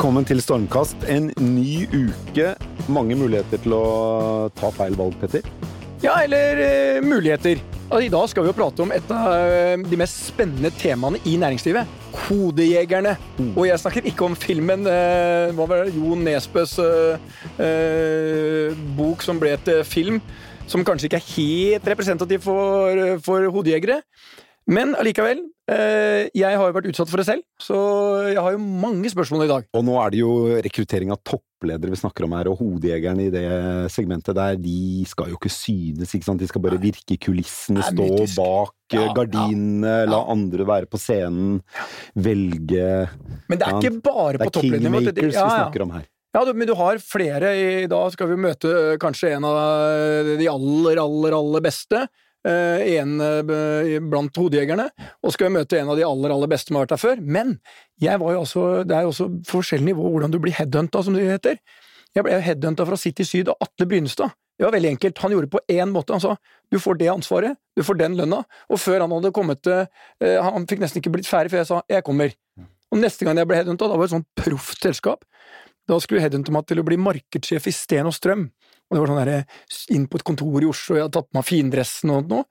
Velkommen til Stormkast. En ny uke. Mange muligheter til å ta feil valg, Petter. Ja, eller uh, muligheter. Altså, I dag skal vi jo prate om et av uh, de mest spennende temaene i næringslivet. Kodejegerne. Mm. Og jeg snakker ikke om filmen uh, hva var det, Jo Nesbøs bok som ble til film, som kanskje ikke er helt representativ for, for hodejegere. Men allikevel, eh, jeg har jo vært utsatt for det selv, så jeg har jo mange spørsmål i dag. Og nå er det jo rekruttering av toppledere vi snakker om her, og hodejegerne i det segmentet der, de skal jo ikke synes, ikke sant? De skal bare virke i kulissene, stå mytisk. bak ja, gardinene, ja, ja. la andre være på scenen, velge Men det er ikke bare på toppledernivå. Det er kingmakers vi snakker om her. Ja, men du har flere. I dag skal vi møte eh, kanskje en av de aller, aller, aller beste. Eh, en eh, blant hodejegerne, og skal møte en av de aller aller beste som har vært der før. Men også, det er jo også forskjellig nivå hvordan du blir headhunta, som det heter. Jeg ble headhunta fra City Syd av Atle Brynstad. Det var veldig enkelt. Han gjorde det på én måte. Han sa du får det ansvaret, du får den lønna. Og før han hadde kommet til eh, Han fikk nesten ikke blitt ferdig før jeg sa jeg kommer. Og neste gang jeg ble headhunta, da var det et sånt proft selskap. Da skulle headhunte meg til å bli markedssjef i Sten og Strøm. Og det var sånn der, inn på et kontor i Oslo, jeg hadde tatt på meg findressen og noe.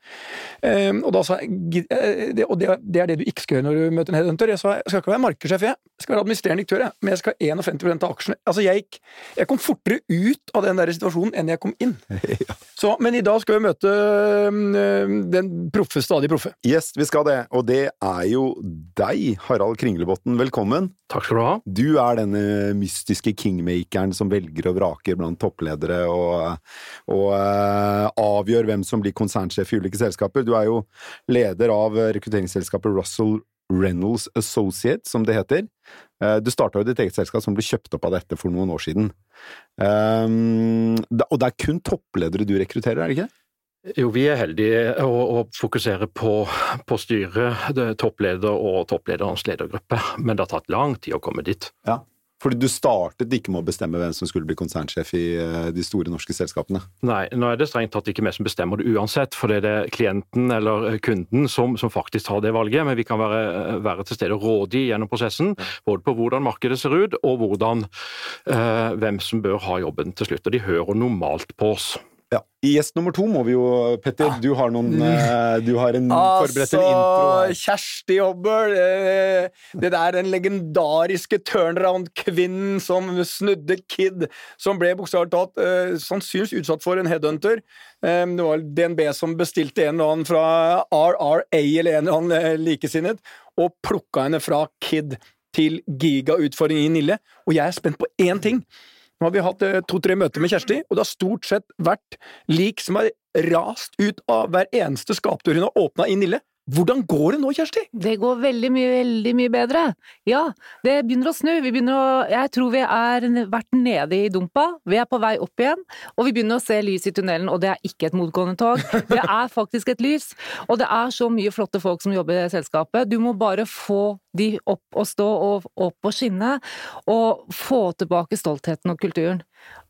Um, og da sa jeg eh, det, Og det, det, er det du ikke skal gjøre når du møter en headhunter. Jeg sa jeg skal ikke være markedssjef, jeg. jeg skal være administrerende direktør, jeg. men jeg skal ha 51 av aksjene. Altså, jeg, gikk, jeg kom fortere ut av den der situasjonen enn jeg kom inn. Så, men i dag skal vi møte um, den proffe, stadig proffe. Yes, vi skal det. Og det er jo deg, Harald Kringlebotn. Velkommen. Takk skal du ha. Du er denne mystiske kingmakeren som velger og vraker blant toppledere. og og, uh, avgjør hvem som blir konsernsjef i ulike selskaper. Du er jo leder av rekrutteringsselskapet Russell Reynolds Associates, som det heter. Uh, du starta jo ditt eget selskap som ble kjøpt opp av dette for noen år siden. Um, og det er kun toppledere du rekrutterer, er det ikke? Jo, vi er heldige å, fokusere på, på styret, toppleder og topplederens ledergruppe, men det har tatt lang tid å komme dit. Ja. Fordi du startet ikke med å bestemme hvem som skulle bli konsernsjef i eh, de store norske selskapene? Nei, nå er det strengt tatt ikke vi som bestemmer det uansett, for det er klienten eller eh, kunden som, som faktisk tar det valget. Men vi kan være, eh, være til stede og rådgi gjennom prosessen, både på hvordan markedet ser ut og hvordan, øh, hvem som bør ha jobben til slutt. Og de hører normalt på oss. Ja. I gjest nummer to må vi jo Petter, ah. du har noen eh, Du har en altså, forberedt en intro her. Kjersti Hobbel Det der den legendariske turnaround-kvinnen som snudde Kid, som ble bokstavelig talt uh, sannsynligvis utsatt for en headhunter. Det var DNB som bestilte en eller annen fra RRA eller en eller annen likesinnet, og plukka henne fra Kid til gigautfordring i Nille. Og jeg er spent på én ting. Nå har vi hatt eh, to-tre møter med Kjersti, og det har stort sett vært lik som har rast ut av hver eneste skapdør hun har åpna i Nille. Hvordan går det nå, Kjersti? Det går veldig mye, veldig mye bedre. Ja, det begynner å snu. Begynner å Jeg tror vi har vært nede i dumpa. Vi er på vei opp igjen, og vi begynner å se lys i tunnelen, og det er ikke et motgående tog. Det er faktisk et lys. Og det er så mye flotte folk som jobber i selskapet. Du må bare få de opp og stå og opp og skinne, og få tilbake stoltheten og kulturen.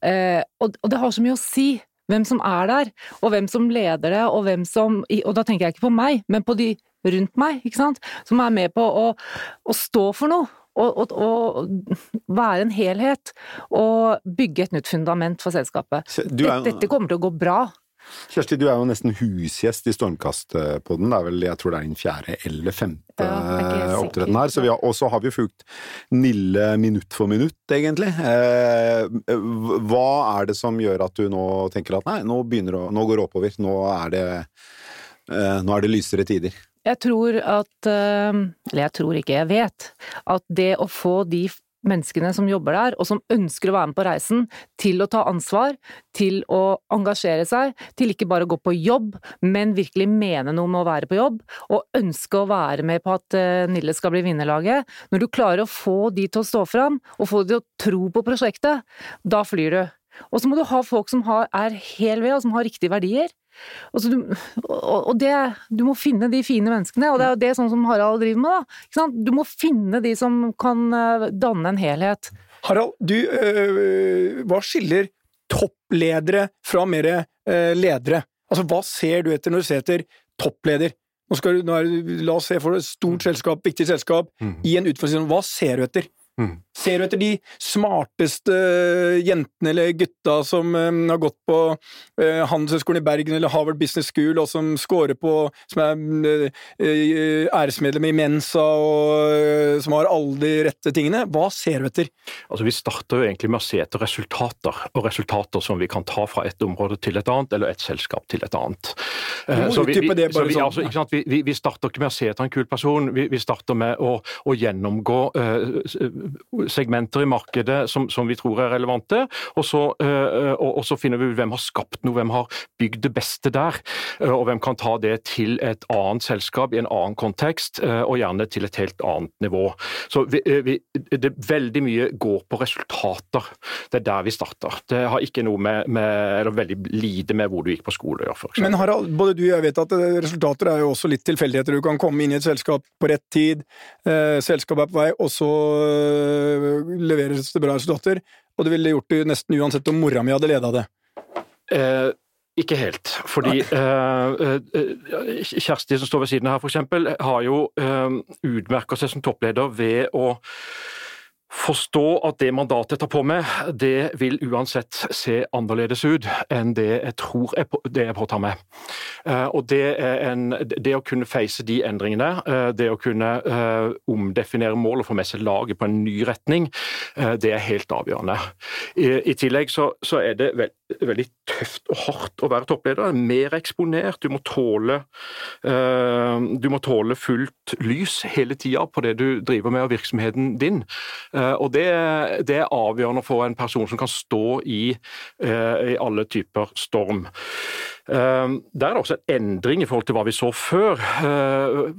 Eh, og, og det har så mye å si hvem som er der, og hvem som leder det, og hvem som Og da tenker jeg ikke på meg, men på de rundt meg, ikke sant, som er med på å, å stå for noe. Og, og, og, være en helhet, og bygge et nytt fundament for selskapet. Dette, dette kommer til å gå bra. Kjersti, du er jo nesten husgjest i Stormkast-podden. Det er vel, jeg tror det er din fjerde eller femte ja, opptreden her. Så og så har vi fulgt Nille minutt for minutt, egentlig. Eh, hva er det som gjør at du nå tenker at nei, nå, begynner nå går det oppover, nå er det, eh, nå er det lysere tider? Jeg tror at eh, Eller jeg tror ikke, jeg vet. At det å få de menneskene som jobber der, og som ønsker å være med på reisen, til å ta ansvar, til å engasjere seg, til ikke bare å gå på jobb, men virkelig mene noe med å være på jobb, og ønske å være med på at eh, Nille skal bli vinnerlaget. Når du klarer å få de til å stå fram, og få de til å tro på prosjektet, da flyr du. Og så må du ha folk som er hel ved, og som har riktige verdier. Altså, du, og det, du må finne de fine menneskene, og det er jo det sånn som Harald driver med. da. Du må finne de som kan eh, danne en helhet. Harald, du, øh, hva skiller toppledere fra mer øh, ledere? Altså, Hva ser du etter når du ser etter toppleder? Nå skal du, nå er, la oss se for et stort selskap, viktig selskap, mm. i en utfordring. Hva ser du etter? Mm. Ser du etter de smarteste jentene eller gutta som um, har gått på uh, Handelshøyskolen i Bergen eller Harvard Business School, og som scorer på Som er uh, æresmedlem i Mensa og som har alle de rette tingene. Hva ser du etter? Altså, Vi starter jo egentlig med å se etter resultater, og resultater som vi kan ta fra et område til et annet, eller et selskap til et annet. Så vi, vi, så vi, altså, vi, vi, starter ikke med å se etter en kul person, vi, starter med å, å gjennomgå segmenter i markedet som, som vi tror er relevante, og så, uh, og, og så, finner vi ut hvem har skapt noe, hvem har bygd det beste der, uh, og hvem kan ta det til et annet selskap i en annen kontekst, uh, og gjerne til et helt annet nivå. Så vi, vi, det Veldig mye går på resultater. Det er der vi starter. Det har ikke noe med, med eller veldig lite med hvor du gikk på skole å gjøre. Men Harald, både du og jeg vet at resultater er jo også litt tilfeldigheter. Du kan komme inn i et selskap på rett tid, selskapet er på vei, og så leveres det bra resultater, og det ville gjort det nesten uansett om mora mi hadde leda det. Eh, ikke helt. Fordi eh, eh, Kjersti som står ved siden av her, f.eks., har jo eh, utmerka seg som toppleder ved å forstå at det mandatet jeg tar på meg, det vil uansett se annerledes ut enn det jeg tror jeg på, det jeg påtar meg. Uh, og det, en, det, å kunne face de endringene, uh, det å kunne uh, omdefinere mål og få med seg laget på en ny retning, det er helt avgjørende. I, i tillegg så, så, er det veld, veldig tøft og hardt å være toppleder. Mer eksponert. Du må tåle, du må tåle fullt lys hele tida på det du driver med og virksomheten din. Eh, og det, det, er avgjørende for en person som kan stå i, eh, i alle typer storm. Eh, der er det også en endring i forhold til hva vi så før.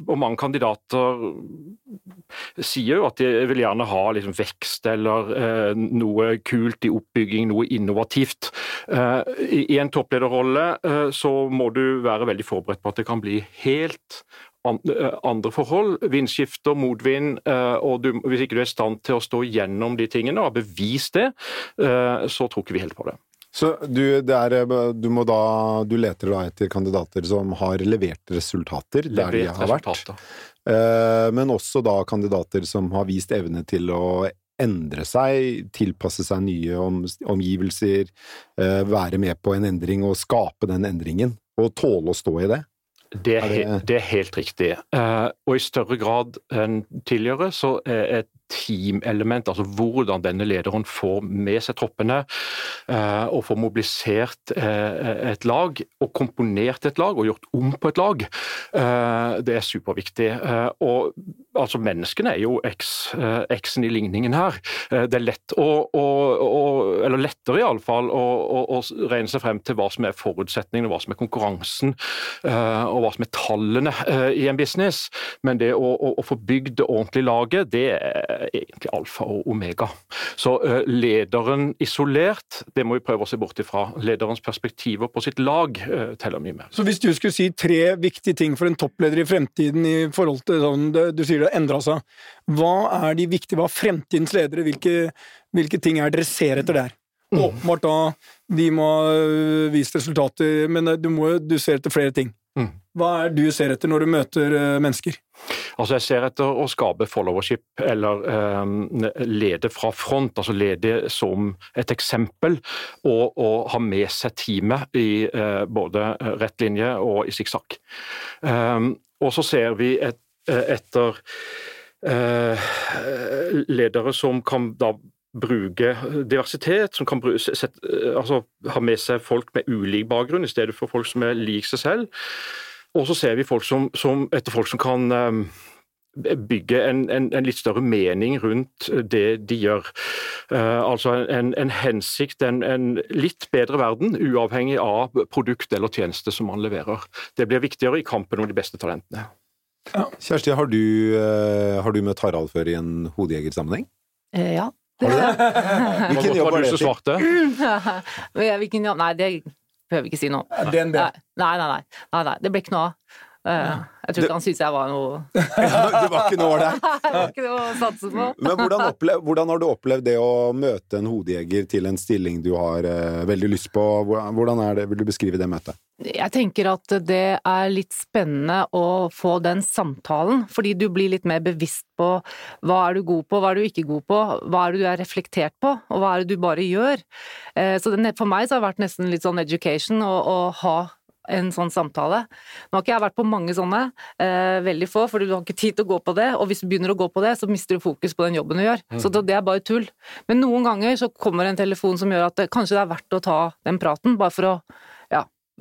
Og mange kandidater sier jo at de vil gjerne ha liksom vekst eller noe kult i oppbygging, noe innovativt. I en topplederrolle så må du være veldig forberedt på at det kan bli helt andre forhold, vindskifter, motvind, eh, og du, hvis ikke du er i stand til å stå gjennom de tingene og bevise det, eh, så tror ikke vi helt på det. Så du, er, du, må da, du leter da etter kandidater som har levert resultater der de har vært, men også da kandidater som har vist evne til å endre seg, tilpasse seg nye omgivelser, være med på en endring og skape den endringen, og tåle å stå i det? Det er, er det... er, helt riktig. Uh, og i større grad enn tidligere så er et teamelement, altså hvordan denne lederen får med seg troppene uh, og får mobilisert uh, et lag, og komponert et lag og gjort om på et lag, det er superviktig. og altså Menneskene er jo X-en i ligningen her. det er lett å, å, å eller lettere iallfall, å, å, å regne seg frem til hva som er forutsetningene, hva som er konkurransen. og hva som er tallene eh, i en business, men det å få bygd det ordentlige laget, det er egentlig alfa og omega. Så eh, lederen isolert, det må vi prøve å se bort ifra. Lederens perspektiver på sitt lag eh, teller mye mer. Så hvis du skulle si tre viktige ting for en toppleder i fremtiden i forhold til sånn du sier det har endra seg, hva er de viktige, hva er fremtidens ledere, hvilke, hvilke ting er dere ser etter der? Mm. Åpenbart da, de må ha vist resultater, men du, må, du ser etter flere ting. Mm. Hva er du ser etter når du møter uh, mennesker? Altså Jeg ser etter å skape followership, eller um, lede fra front. altså Lede som et eksempel, og, og ha med seg teamet i uh, både rett linje og i sikksakk. Um, og så ser vi et, etter uh, ledere som kan da bruke diversitet, som kan bruke, set, altså, ha med seg folk med ulik bakgrunn i stedet for folk som er lik seg selv. Og så ser vi folk som, som, etter folk som kan um, bygge en, en, en, litt større mening rundt det de gjør. Uh, altså en, en hensikt, en, litt bedre verden, uavhengig av produkt eller tjeneste som man leverer. Det blir viktigere i kampen om de beste talentene. Ja. Kjersti, har du, uh, har du møtt Harald før i en hodejegersammenheng? Uh, ja. Hvilken jobb var det som svarte? Hvilken jobb Nei, det behøver ikke si nå. DNB. Nei, nei, nei. nei, nei. Det ble ikke noe av. Uh, jeg tror ikke han syntes jeg var noe var ikke noe det var ikke noe å satse på. Men hvordan, opplev, hvordan, har du opplevd det å møte en hodejeger til en stilling du har uh, veldig lyst på? Hvordan er det, Vil du beskrive det møtet? Jeg tenker at det er litt spennende å få den samtalen, fordi du blir litt mer bevisst på hva er du god på, hva er du ikke god på, hva er det du er reflektert på, og hva er det du bare gjør. Eh, så for meg så har det vært nesten litt sånn education å, ha en sånn samtale. Nå har ikke jeg vært på mange sånne, eh, veldig få, for du har ikke tid til å gå på det, og hvis du begynner å gå på det, så mister du fokus på den jobben du gjør. Mm. Så det er bare tull. Men noen ganger så kommer en telefon som gjør at det, kanskje det er verdt å ta den praten, bare for å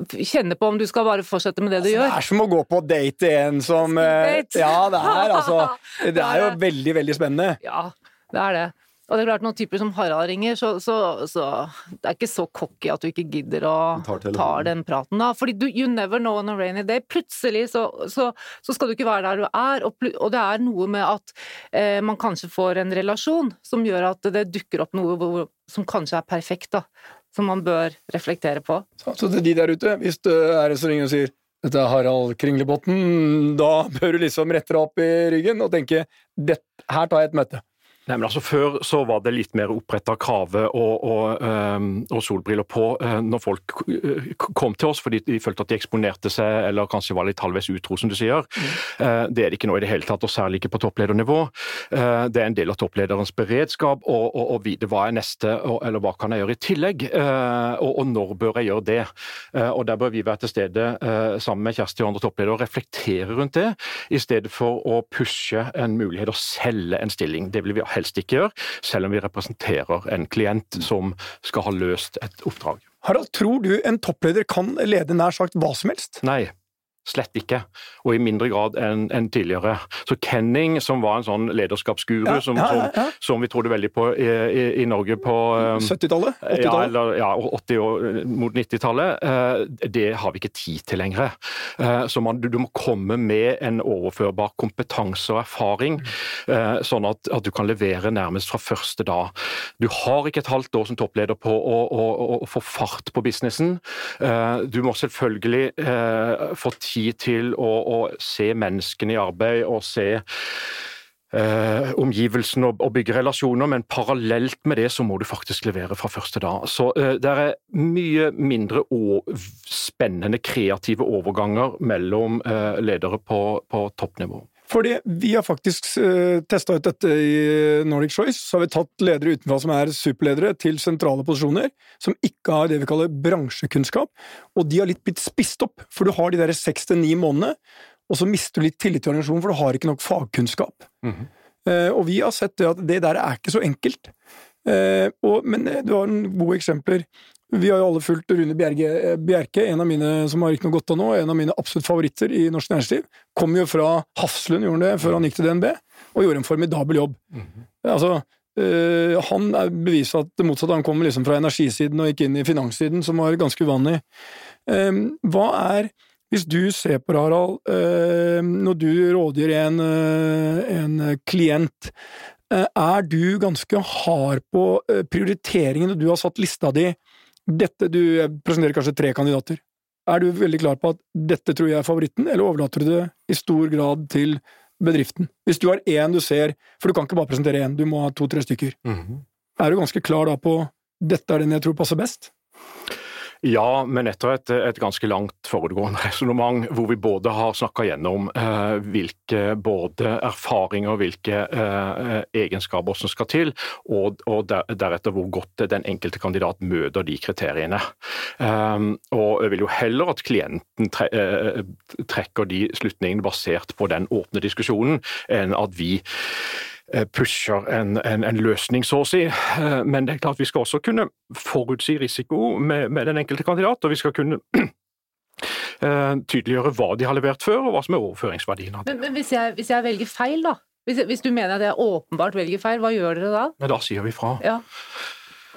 kjenne på om du skal bare fortsette med det du altså, gjør. Det er som å gå på date igjen som date. Ja, det er altså Det er jo veldig, veldig spennende. Ja, det er det. Og det er klart, noen typer som Harald ringer, så, så, så det er ikke så cocky at du ikke gidder å ta den praten, da. Fordi du, you never know on a rainy day. Plutselig så, så, skal du ikke være der du er, og, og det er noe med at eh, man kanskje får en relasjon som gjør at det dukker opp noe hvor, som kanskje er perfekt, da. Som man bør reflektere på. Så til de der ute, hvis det er en som ringer og sier dette er Harald Kringlebotn, da bør du liksom rette deg opp i ryggen og tenke her tar jeg et møte. Nei, men altså Før så var det litt mer oppretta krave og, og, um, og, solbriller på uh, når folk uh, kom til oss fordi de følte at de eksponerte seg eller kanskje var litt halvveis utro, som du sier. Mm. Uh, det er det ikke nå i det hele tatt, og særlig ikke på toppledernivå. Det er en del av topplederens beredskap å vite hva er neste, eller hva kan jeg gjøre i tillegg, og, og når bør jeg gjøre det. Og Der bør vi være til stede sammen med Kjersti og andre toppledere og reflektere rundt det, i stedet for å pushe en mulighet å selge en stilling. Det vil vi ha helst ikke gjøre, selv om vi representerer en klient som skal ha løst et oppdrag. Harald, tror du en toppleder kan lede nær sagt hva som helst? Nei. Slett ikke, og i mindre grad enn en tidligere. Så Kenning, som var en sånn lederskapsguru ja, som, ja, ja, som, som, vi trodde veldig på i, i, i Norge på um, 70-tallet? 80-tallet? Ja, 80 år mot 90-tallet. Uh, det har vi ikke tid til lenger. Uh, så man, du, du, må komme med en overførbar kompetanse og erfaring, uh, sånn at, at, du kan levere nærmest fra første dag. Du har ikke et halvt år som toppleder på å, å, å, å få fart på businessen. Du må selvfølgelig få tid tid til å, å se menneskene i arbeid og se Eh, omgivelsene og, og, bygge relasjoner, men parallelt med det så må du faktisk levere fra første dag. Så eh, det er mye mindre spennende kreative overganger mellom eh, ledere på, på toppnivå. Fordi vi har faktisk uh, testa ut dette i Nordic Choice. Så har vi tatt ledere utenfra som er superledere, til sentrale posisjoner, som ikke har det vi kaller bransjekunnskap. Og de har litt blitt spist opp, for du har de der seks til ni månedene, og så mister du litt tillit til organisasjonen, for du har ikke nok fagkunnskap. Mm -hmm. uh, og vi har sett det at det der er ikke så enkelt. Uh, og, men du har noen gode eksempler. Vi har jo alle fulgt Rune Bjerke, eh, Bjerke en av mine som har ikke noe godt av nå, en av mine absolutt favoritter i norsk næringsliv. Kom jo fra Hafslund, gjorde han det, før han gikk til DNB, og gjorde en formidabel jobb. Mm -hmm. Altså, øh, han er beviset at det motsatte. Han kom liksom fra energisiden og gikk inn i finanssiden, som var ganske uvanlig. Um, hva er hvis du ser på det, Harald, øh, når du rådgir en, øh, en klient, er du ganske hard på prioriteringene du har satt lista di dette, Du presenterer kanskje tre kandidater. Er du veldig klar på at dette tror jeg er favoritten, eller overlater du det i stor grad til bedriften? Hvis du har én du ser, for du kan ikke bare presentere én, du må ha to-tre stykker. Mm -hmm. Er du ganske klar da på dette er den jeg tror passer best? Ja, men etter et, et ganske langt foregående resonnement, hvor vi både har snakka gjennom eh, hvilke både erfaringer hvilke eh, egenskaper som skal til, og, og der, deretter hvor godt den enkelte kandidat møter de kriteriene. Um, og Jeg vil jo heller at klienten tre, eh, trekker de slutningene basert på den åpne diskusjonen, enn at vi Eh, pusher en, en, en, løsning, så å si. Eh, men det er klart vi skal også kunne forutsi risiko med, med den enkelte kandidat, og vi skal kunne eh, tydeliggjøre hva de har levert før, og hva som er overføringsverdien av det. Men, men hvis, jeg, hvis, jeg, velger feil, da? Hvis, hvis, du mener at jeg åpenbart velger feil, hva gjør dere da? Men da sier vi fra. Ja.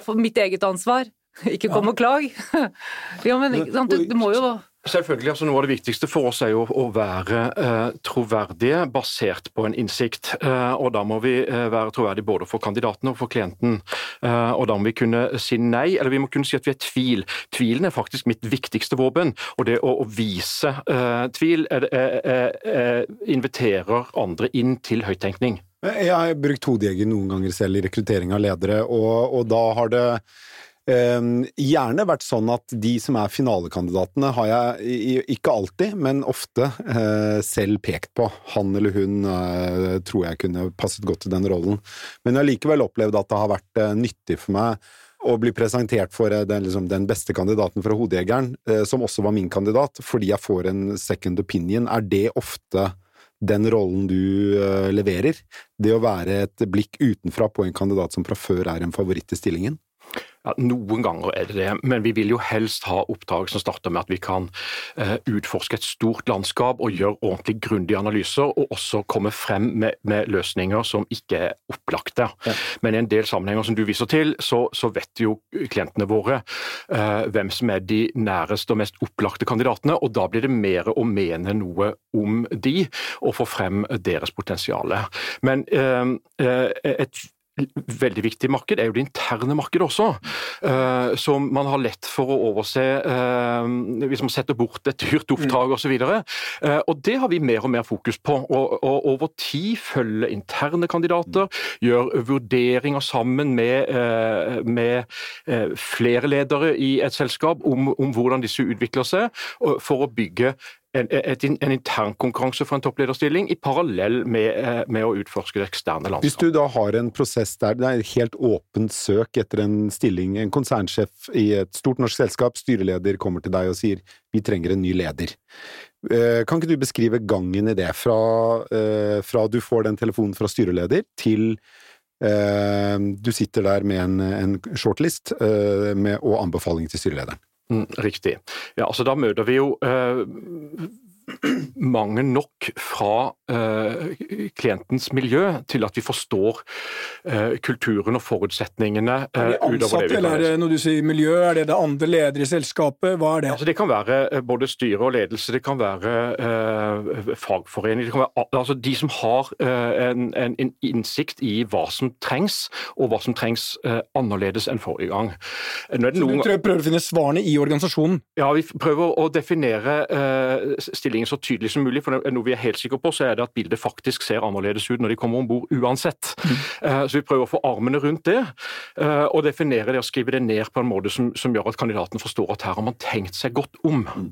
For mitt eget ansvar. Ikke kom ja. og klag. ja, men du, du må jo Selvfølgelig. altså Noe av det viktigste for oss er jo å være eh, troverdige basert på en innsikt. Eh, og Da må vi eh, være troverdige både for kandidaten og for klienten. Eh, og Da må vi kunne si nei, eller vi må kunne si at vi er tvil. Tvilen er faktisk mitt viktigste våpen. Og det å, å vise eh, tvil inviterer andre inn til høyttenkning. Jeg har brukt hodejeger noen ganger selv i rekruttering av ledere, og, og da har det gjerne vært sånn at de som er finalekandidatene, har jeg ikke alltid, men ofte eh, selv pekt på. Han eller hun eh, tror jeg kunne passet godt til den rollen. Men jeg har likevel opplevd at det har vært eh, nyttig for meg å bli presentert for den, liksom, den beste kandidaten fra Hodejegeren, som også var min kandidat, fordi jeg får en second opinion. Er det ofte den rollen du leverer? Det å være et blikk utenfra på en kandidat som fra før er en favoritt i stillingen? Ja, Noen ganger er det det, men vi vil jo helst ha oppdrag som starter med at vi kan eh, utforske et stort landskap og gjøre ordentlig grundige analyser, og også komme frem med, med løsninger som ikke er opplagte. Ja. Men i en del sammenhenger som du viser til, så, så vet jo klientene våre eh, hvem som er de næreste og mest opplagte kandidatene, og da blir det mer å mene noe om de, og få frem deres potensial. Men eh, et veldig viktig marked er jo det interne markedet også, uh, som man har lett for å overse uh, hvis man setter bort et dyrt oppdrag osv. Uh, og det har vi mer og mer fokus på. Og, og over tid følge interne kandidater, gjøre vurderinger sammen med, uh, med flere ledere i et selskap om, om hvordan disse utvikler seg, for å bygge en, et, en internkonkurranse for en topplederstilling i parallell med, eh, med, å utforske det eksterne landet. Hvis du da har en prosess der det er helt åpent søk etter en stilling, en konsernsjef i et stort norsk selskap, styreleder kommer til deg og sier vi trenger en ny leder. Eh, kan ikke du beskrive gangen i det, fra, eh, fra du får den telefonen fra styreleder, til du sitter der med en, en shortlist med, og anbefaling til styrelederen? Riktig. Ja, altså Da møter vi jo eh, mange nok fra uh, klientens miljø til at vi forstår uh, kulturen og forutsetningene. Uh, er det ansatte, eller er det når du sier miljø, er det det andre ledere i selskapet? Hva er det? Altså, det kan være både styre og ledelse, det kan være fagforening, det kan være altså, de som har en, en, en, innsikt i hva som trengs, og hva som trengs annerledes enn forrige gang. Så du prøver å finne svarene i organisasjonen? Ja, vi prøver å definere uh, stillingen så tydelig som mulig. For noe vi er helt sikre på, så er det at bildet faktisk ser annerledes ut når de kommer om bord uansett. Mm. Uh, så vi prøver å få armene rundt det, uh, og definere det og skrive det ned på en måte som, som gjør at kandidaten forstår at her har man tenkt seg godt om. Mm.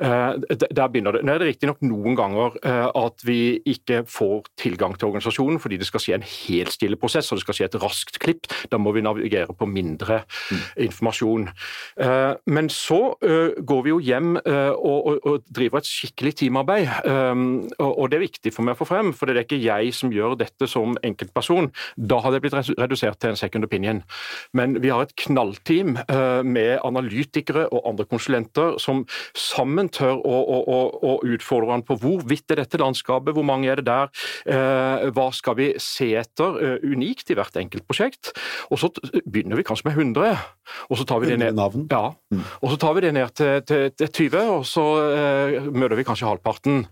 Der begynner det. Nå er det riktignok noen ganger at vi ikke får tilgang til organisasjonen fordi det skal skje en helt stille prosess og det skal skje et raskt klipp. Da må vi navigere på mindre mm. informasjon. Men så går vi jo hjem og driver et skikkelig teamarbeid. Um, og det er viktig for meg å få frem, for det er ikke jeg som gjør dette som enkeltperson. Da hadde det blitt redusert til en second opinion. Men vi har et knallteam uh, med analytikere og andre konsulenter som sammen tør å, å, å, utfordre han på hvorvidt er dette landskapet, hvor mange er det der, uh, hva skal vi se etter uh, unikt i hvert enkelt prosjekt. Og så begynner vi kanskje med 100, og så tar vi det ned, ja, mm. og så tar vi det ned til, til, til 20, og så møter vi kanskje halvparten.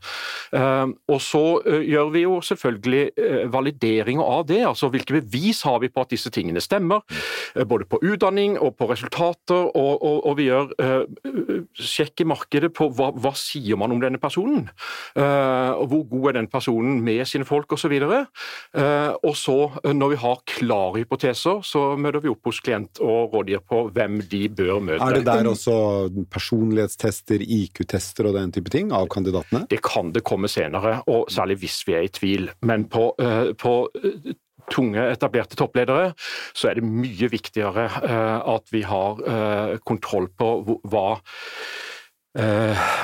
Ehm, og så eh, gjør vi jo selvfølgelig eh, valideringer av det. altså Hvilke bevis har vi på at disse tingene stemmer? Eh, både på utdanning og på resultater. Og, og, og vi gjør sjekk i markedet på hva, hva sier man om denne personen. og Hvor god er den personen med sine folk osv. Og, og så, når vi har klare hypoteser, så møter vi opp hos klient og rådgir på hvem de bør møte. Er det der også personlighetstester, IQ-tester og den type ting av kandidatene? Det kan det komme senere, og særlig hvis vi er i tvil. Men på, uh, på uh, tunge, etablerte toppledere, så er det mye viktigere uh, at vi har kontroll på hva Eh,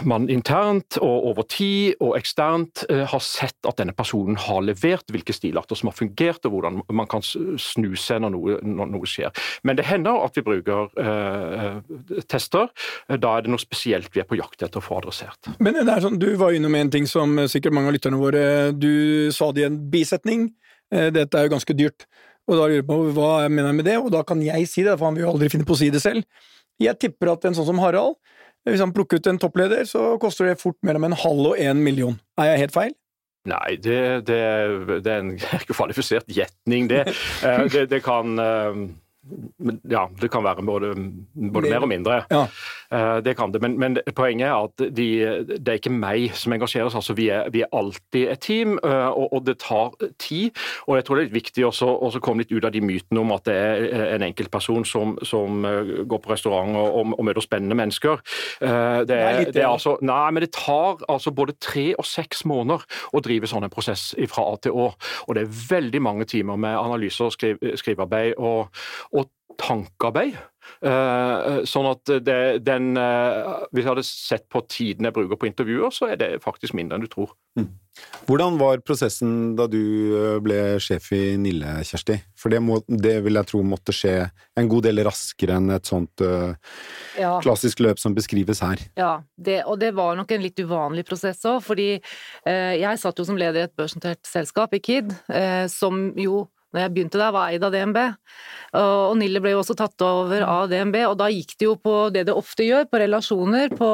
man internt og over tid og eksternt eh, har sett at denne personen har levert, hvilke stilarter som har fungert, og hvordan man kan snu seg når noe, når noe skjer. Men det hender at vi bruker eh, tester. Da er det noe spesielt vi er på jakt etter å få adressert. Men det er sånn, Du var innom en ting som sikkert mange av lytterne våre Du sa det i en bisetning. Dette er jo ganske dyrt. Og da lurer jeg på hva jeg mener med det, og da kan jeg si det, for han vil jo aldri finne på å si det selv. Jeg tipper at en sånn som Harald hvis han plukker ut en toppleder, så koster det fort mellom en halv og en million. Er jeg helt feil? Nei, det, det, det er en kvalifisert gjetning, det. Eh, det. det. kan eh, ja, det kan være både, både mer og mindre. Ja. Eh, det kan det, men, men poenget er at de, det er ikke meg som engasjerer oss. Altså, vi, er, vi er alltid et team, eh, og, og, det tar tid. Og jeg tror det er litt viktig også, å komme litt ut av de mytene om at det er en enkeltperson som, som eh, går på restaurant og, og, og, møter spennende mennesker. Det, er, litt det er altså, nei, men det tar altså både tre og seks måneder å drive sånn en prosess fra A til Å. Og det er veldig mange timer med analyser, skriv, skrivearbeid og, og tankearbeid. Uh, sånn at det, den uh, Hvis jeg hadde sett på tiden jeg bruker på intervjuer, så er det faktisk mindre enn du tror. Mm. Hvordan var prosessen da du ble sjef i Nille, Kjersti? For det, må, det vil jeg tro måtte skje en god del raskere enn et sånt uh, ja. klassisk løp som beskrives her. Ja, det, og det var nok en litt uvanlig prosess òg, fordi jeg satt jo som leder i et børsnotert selskap, i KID, som jo når jeg begynte der, var eid av DNB. Og Nille ble jo også tatt over av DNB, og da gikk det jo på det det ofte gjør, på relasjoner, på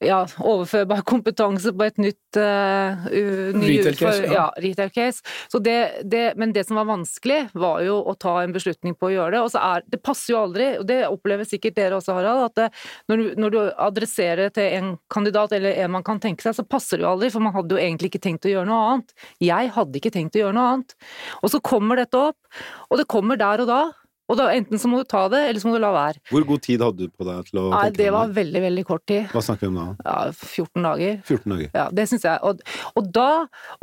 ja, overførbar kompetanse på et nytt uh, retail case. Ja. ja, retail case. Det, det, men det som var vanskelig, var jo å ta en beslutning på å gjøre det. Og så er, det passer jo aldri, og det opplever sikkert dere også, Harald, at det, når, du, når, du, adresserer til en kandidat eller en man kan tenke seg, så passer det jo aldri, for man hadde jo egentlig ikke tenkt å gjøre noe annet. Jeg hadde ikke tenkt å gjøre noe annet. Og så kommer dette opp, og det kommer der og da. Og da, Enten så må du ta det, eller så må du la være. Hvor god tid hadde du på deg til å Nei, Det var veldig, veldig kort tid. Hva snakker vi om da? Ja, 14 dager. 14 dager. Ja, det synes jeg. Og, og, da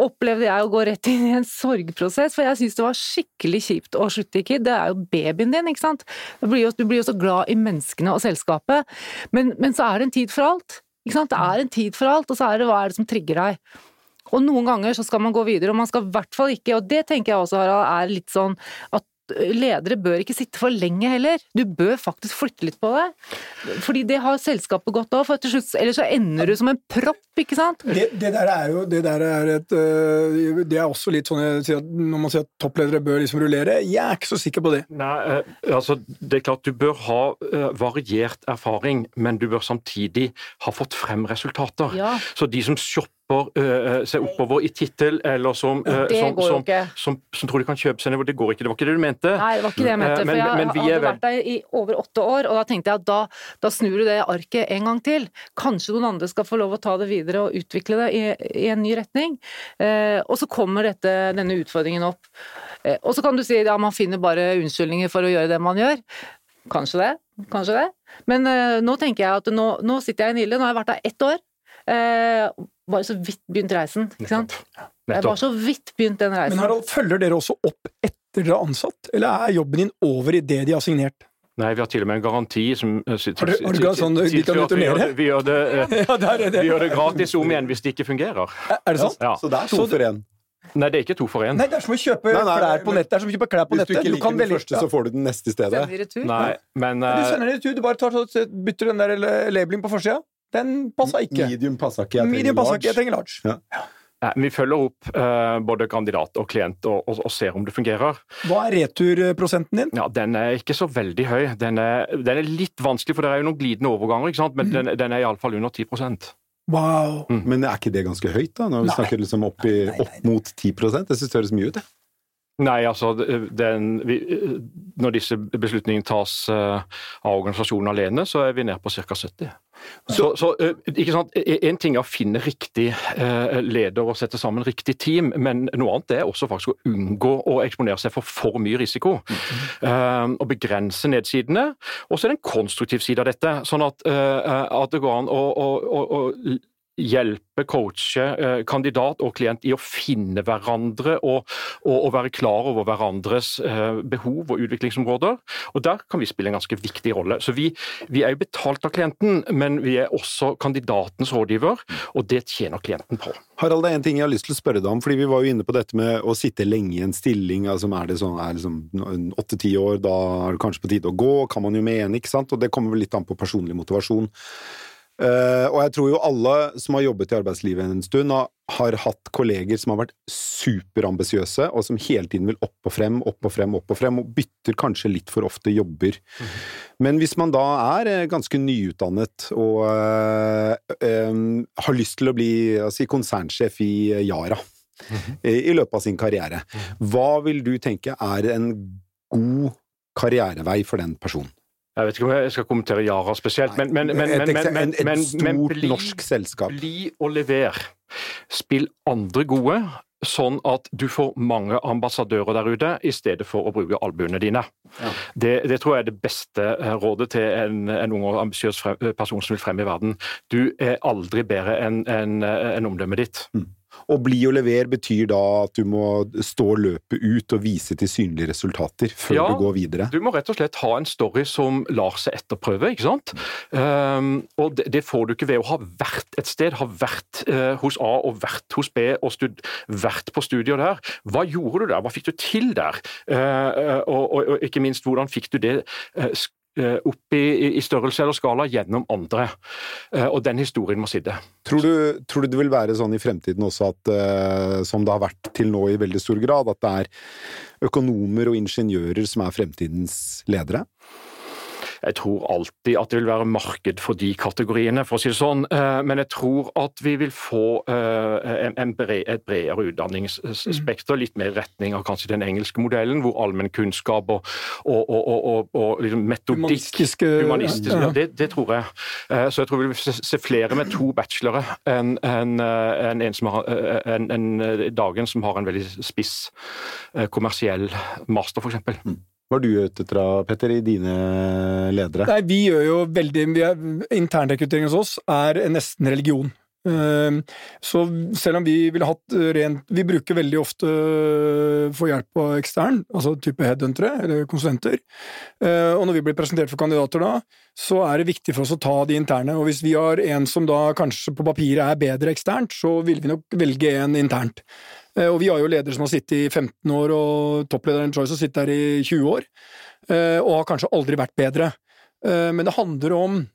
opplevde jeg å gå rett inn i en sorgprosess, for jeg syns det var skikkelig kjipt å slutte i KID. Det er jo babyen din, ikke sant. Du blir jo, du blir jo så glad i menneskene og selskapet. Men, men så er det en tid for alt. Ikke sant? Det er en tid for alt, og så er det hva er det som trigger deg. Og noen ganger så skal man gå videre, og man skal i hvert fall ikke, og det tenker jeg også Harald, er litt sånn at ledere bør ikke sitte for lenge heller. Du bør faktisk flytte litt på det. Fordi det har selskapet godt av, for til slutt, ellers så ender du som en propp, ikke sant? Det, det der er jo det der er et øh, Det er også litt sånn at, når man sier at toppledere bør liksom rullere. Jeg er ikke så sikker på det. Nei, øh, altså det er klart du bør ha øh, variert erfaring, men du bør samtidig ha fått frem resultater. Ja. Så de som shopper uh, seg oppover i tittel, eller som, uh, som, som, som, som, tror de kan kjøpe seg ned. Det går ikke, det var ikke det du mente? Nei, det var ikke det jeg mente. Uh, men, for jeg men, men hadde vært der i over åtte år, og da tenkte jeg at da, da, snur du det arket en gang til. Kanskje noen andre skal få lov å ta det videre og utvikle det i, i en ny retning. og så kommer dette, denne utfordringen opp. og så kan du si at ja, man finner bare unnskyldninger for å gjøre det man gjør. Kanskje det, kanskje det. Men nå tenker jeg at nå, nå sitter jeg i Nille, nå har jeg vært der ett år. Eh, bare så vidt begynt reisen, ikke sant? Jeg bare så vidt begynt den reisen. Men Harald, følger dere også opp etter dere er ansatt, eller er jobben din over i det de har signert? Nei, vi har til og med en garanti som eh, Har du, har sånn de kan returnere? Vi gjør det, vi gjør det gratis om igjen hvis det ikke fungerer. Er det sant? Ja. Så det er to for én? Nei, det er ikke to for én. Nei, det er som å kjøpe nei, nei, klær på nettet. Det er som å kjøpe klær på Hvis du ikke liker den første, så får du den neste i stedet. Sender retur? Nei, men, uh... Du sender den retur, du bare tar, bytter den der labeling på forsida. Den passa ikke. Medium passa ikke. Jeg trenger large. Ikke, jeg trenger large. Ja. Ja, vi følger opp uh, både kandidat og klient og, og, og, ser om det fungerer. Hva er returprosenten din? Ja, Den er ikke så veldig høy. Den er, den er litt vanskelig, for det er jo noen glidende overganger, ikke sant? men mm. den, den er iallfall under 10% Wow. Mm. Men er ikke det ganske høyt, da, når vi nei. snakker liksom opp, i, opp mot 10 Jeg syns det høres mye ut, det. Nei, altså den, vi, Når disse beslutningene tas uh, av organisasjonen alene, så er vi nede på ca. 70. Så, så uh, ikke sant, e, En ting er å finne riktig uh, leder og sette sammen riktig team, men noe annet er også faktisk å unngå å eksponere seg for for mye risiko. Mm. og begrense nedsidene. Og så er det en konstruktiv side av dette. sånn at, at det går an å, å, å, å hjelpe, coache eh, kandidat og klient i å finne hverandre og, og, og være klar over hverandres eh, behov og utviklingsområder. Og Der kan vi spille en ganske viktig rolle. Så Vi, vi er jo betalt av klienten, men vi er også kandidatens rådgiver, og det tjener klienten på. Harald, det er en ting jeg har lyst til å spørre deg om, fordi vi var jo inne på dette med å sitte lenge i en stilling. altså Er det sånn, er liksom åtte-ti år, da er det kanskje på tide å gå, kan man jo mene, ikke sant? Og det kommer vel litt an på personlig motivasjon. Uh, og jeg tror jo alle som har jobbet i arbeidslivet en stund, har, hatt kolleger som har vært superambisiøse, og som hele tiden vil opp og frem, opp og frem, opp og frem, og bytter kanskje litt for ofte jobber. Mm. Men hvis man da er uh, ganske nyutdannet og uh, um, har lyst til å bli si, konsernsjef i Yara mm. i, i, løpet av sin karriere, mhm. hva vil du tenke er en god karrierevei for den personen? Jeg vet ikke om jeg skal kommentere Yara spesielt, men, men, men, men, men, en, et men, stort norsk selskap. bli og lever. Spill andre gode, sånn at du får mange ambassadører der ute, i stedet for å bruke albuene dine. Ja. Det, det tror jeg er det beste eh, rådet til en, en ung og ambisiøs person som vil frem i verden. Du er aldri bedre enn en, en enn omdømmet ditt. Og bli og lever betyr da at du må stå løpet ut og vise til synlige resultater før Ja. du går videre. Du må rett og slett ha en story som lar seg etterprøve, ikke sant? Um, og det, det får du ikke ved å ha vært et sted, ha vært uh, hos A og vært hos B og vært på studier der. Hva gjorde du der, hva fikk du til der? Uh, og, og, og ikke minst, hvordan fikk du det eh, opp i, i størrelse eller skala gjennom andre? Eh, og den historien må sitte. Tror du, tror du det vil være sånn i fremtiden også at, eh, som det har vært til nå i veldig stor grad, at det er økonomer og ingeniører som er fremtidens ledere? Jeg tror alltid at det vil være marked for de kategoriene, for å si det sånn. Eh, Men jeg tror at vi vil få eh, en, en bred, et bredere utdanningsspekter, litt mer retning av kanskje den engelske modellen, hvor allmennkunnskap og, og, og, og, metodikk Humanistiske Humanistisk, ja, det, det tror jeg. Eh, Så jeg tror vi vil se, flere med to bachelore enn en, en, en eh, dagen som har en veldig spiss kommersiell master, f.eks. Hva er du ute etter, Petter, i dine ledere? Nei, vi gjør jo veldig er, Internrekruttering hos oss er nesten religion. Ehm, Så selv om vi ville hatt rent Vi bruker veldig ofte for hjelp av ekstern, altså type headhuntere eller konsulenter. Eh, Og når vi blir presentert for kandidater da, så er det viktig for oss å ta de interne. Og hvis vi har en som da kanskje på papiret er bedre eksternt, så vil vi nok velge en internt. Eh, Og vi har jo ledere som har sittet i 15 år, og topplederen Choice som sitter der i 20 år, eh, og har kanskje aldri vært bedre. Eh, Men det handler om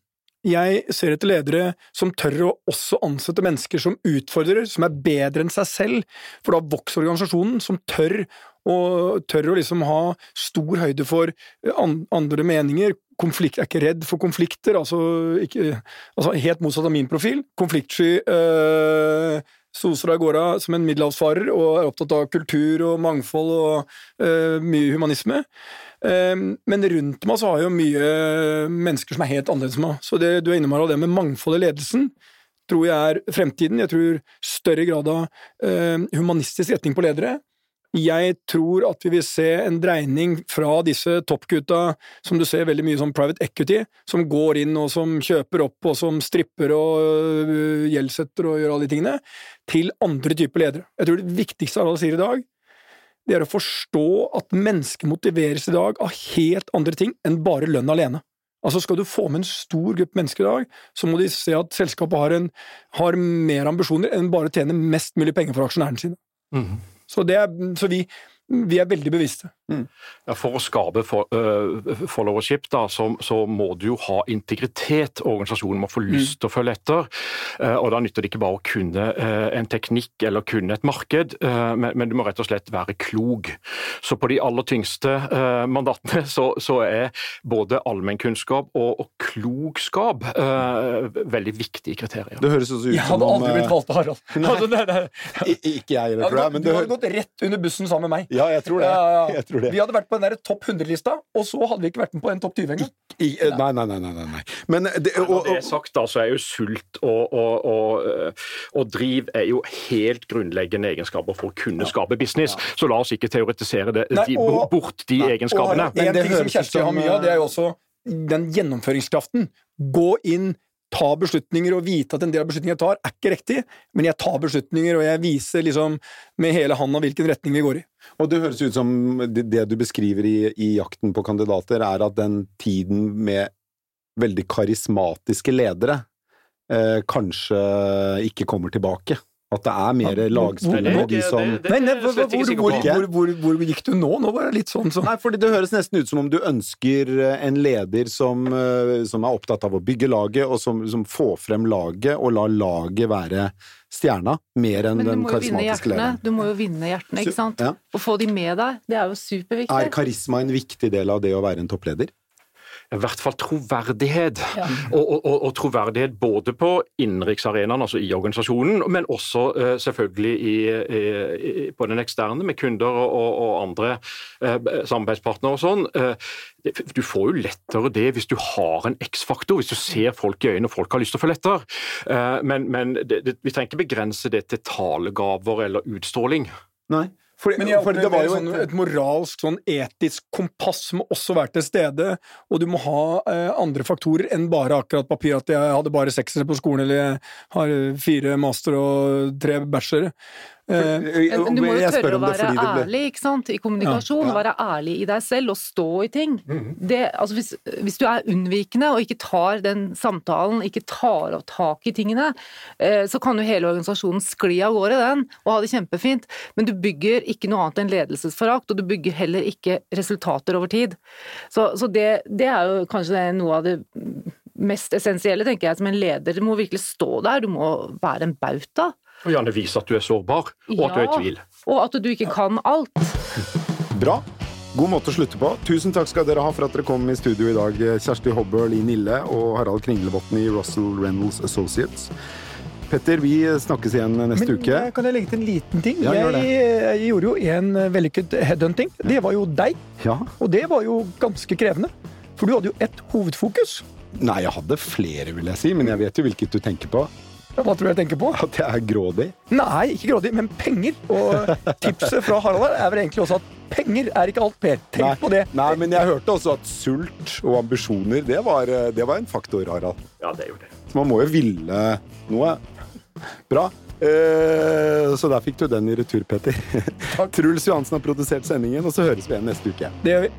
jeg ser etter ledere som tør å også ansette mennesker som utfordrer, som er bedre enn seg selv, for da vokser organisasjonen, som tør å, tør å liksom ha stor høyde for andre meninger. Konflikt, er ikke redd for konflikter, altså, ikke, altså helt motsatt av min profil. Konfliktsky. Øh, soser av gårde som en middelhavsfarer og er opptatt av kultur og mangfold og øh, mye humanisme. Um, men rundt meg så har jeg jo mye mennesker som er helt annerledes enn meg. Så det du er inne med, det med mangfold i ledelsen tror jeg er fremtiden. Jeg tror større grad av eh, humanistisk retning på ledere. Jeg tror at vi vil se en dreining fra disse toppgutta, som du ser veldig mye som private equity, som går inn og som kjøper opp og som stripper og øh, gjeldsetter og gjør alle de tingene, til andre typer ledere. Jeg tror det viktigste alle sier i dag, det er å forstå at mennesker motiveres i dag av helt andre ting enn bare lønn alene. Altså Skal du få med en stor gruppe mennesker i dag, så må de se at selskapet har, en, har mer ambisjoner enn bare å tjene mest mulig penger for aksjonærene sine. Så, det så vi, vi er veldig bevisste. Ja, for å skape for, uh, followership, da, så, så må du jo ha integritet. Organisasjonen må få lyst til å følge etter. Uh, og Da nytter det ikke bare å kunne uh, en teknikk eller kunne et marked, men, men du må rett og slett være klok. Så på de aller tyngste mandatene så, så er både allmennkunnskap og, og klokskap eh, veldig viktige kriterier. Det høres også ut Jeg hadde aldri blitt valgt av Harald. Altså, det, det, i- Ikke jeg heller, du tror jeg. Men du har gått rett under bussen sammen med meg. ja, jeg tror det. Ja, ja, ja. Jeg tror det. Vi hadde vært på den der topp 100-lista, og så hadde vi ikke vært med på en topp 20 engang. Eh, nei, nei, nei, nei, nei, nei. Men det, og, Når det er sagt, da, så er jo sult og, og, og, og driv er jo helt grunnleggende egenskaper for å kunne skape business. Så la oss ikke teoretisere det, Nei, de, og- bort de egenskapene. Og en Men det ting som Kjersti har mye av, det er jo også den gjennomføringskraften. Gå inn, ta beslutninger og vite at en del av beslutningene jeg tar, er ikke riktig, men jeg tar beslutninger, og jeg viser liksom med hele handa hvilken retning vi går i. og det høres ut som det, du beskriver i, i jakten på kandidater, er at den tiden med veldig karismatiske ledere eh, kanskje ikke kommer tilbake. At det er mer lagspillere, de som hvor, slett ikke hvor, sikker hvor, på. hvor, hvor, hvor gikk du nå? Nå var det litt sånn som Nei, fordi det høres nesten ut som om du ønsker eh, en leder som, eh, som er opptatt av å bygge laget, og som, som får frem laget, og lar laget være stjerna, mer enn den karismatiske lederen. Du må jo vinne hjertene, ikke sant? Ja. Å få de med deg, det er jo superviktig. Er karisma en viktig del av det å være en toppleder? I hvert fall troverdighet. Ja. Og, og, og, troverdighet både på innenriksarenaen, altså i organisasjonen, men også uh, selvfølgelig i, i, på den eksterne, med kunder og, og andre uh, samarbeidspartnere og sånn. Uh, du får jo lettere det hvis du har en X-faktor, hvis du ser folk i øynene og folk har lyst til å følge etter. Men, men det, det, vi trenger ikke begrense det til talegaver eller utstråling. Nei. For, Men jeg for det var jo sånn, et moralsk, sånn etisk kompass må også være til stede, og du må ha eh, andre faktorer enn bare akkurat papir, at jeg hadde bare seksere på skolen, eller jeg har fire master og tre bachelor. Men eh, du må jo tørre å være ærlig ikke sant? i kommunikasjon. Ja, ja. Være ærlig i deg selv og stå i ting. Mm. Det, altså hvis, hvis, du er unnvikende og ikke tar den samtalen, ikke tar tak i tingene, eh, så kan jo hele organisasjonen skli av gårde, den, og ha det kjempefint. Men du bygger ikke noe annet enn ledelsesforakt, og du bygger heller ikke resultater over tid. Så, så det, det er jo kanskje noe av det mest essensielle, tenker jeg, som en leder. Du må virkelig stå der, du må være en bauta. Og gjerne vise at du er sårbar, og ja, at du er i tvil. Og at du ikke kan alt. Bra. God måte å slutte på. Tusen takk skal dere ha for at dere kom i studio i dag, Kjersti Hobbø, Linn Ille og Harald Kringlebotn i Russell Reynolds Associates. Petter, vi snakkes igjen neste Men, uke. Kan jeg legge til en liten ting? Ja, jeg, jeg, gjorde jo en vellykket headhunting. Det var jo deg. Ja. Og det var jo ganske krevende. For du hadde jo ett hovedfokus. Nei, jeg hadde flere, vil jeg si. Men jeg vet jo hvilket du tenker på. Hva tror du jeg tenker på? At jeg er grådig? Nei, ikke grådig, men penger. Og tipset fra Harald er vel egentlig også at penger er ikke alt, Per. Tenk Nei. på det. Nei, men jeg hørte også at sult og ambisjoner, det var, det var en faktor, Harald. Ja, det gjorde jo det. Så man må jo ville noe. Bra. Uh, så der fikk du den i retur, Petter. Truls Johansen har produsert sendingen, og så høres vi igjen neste uke. Det gjør vi.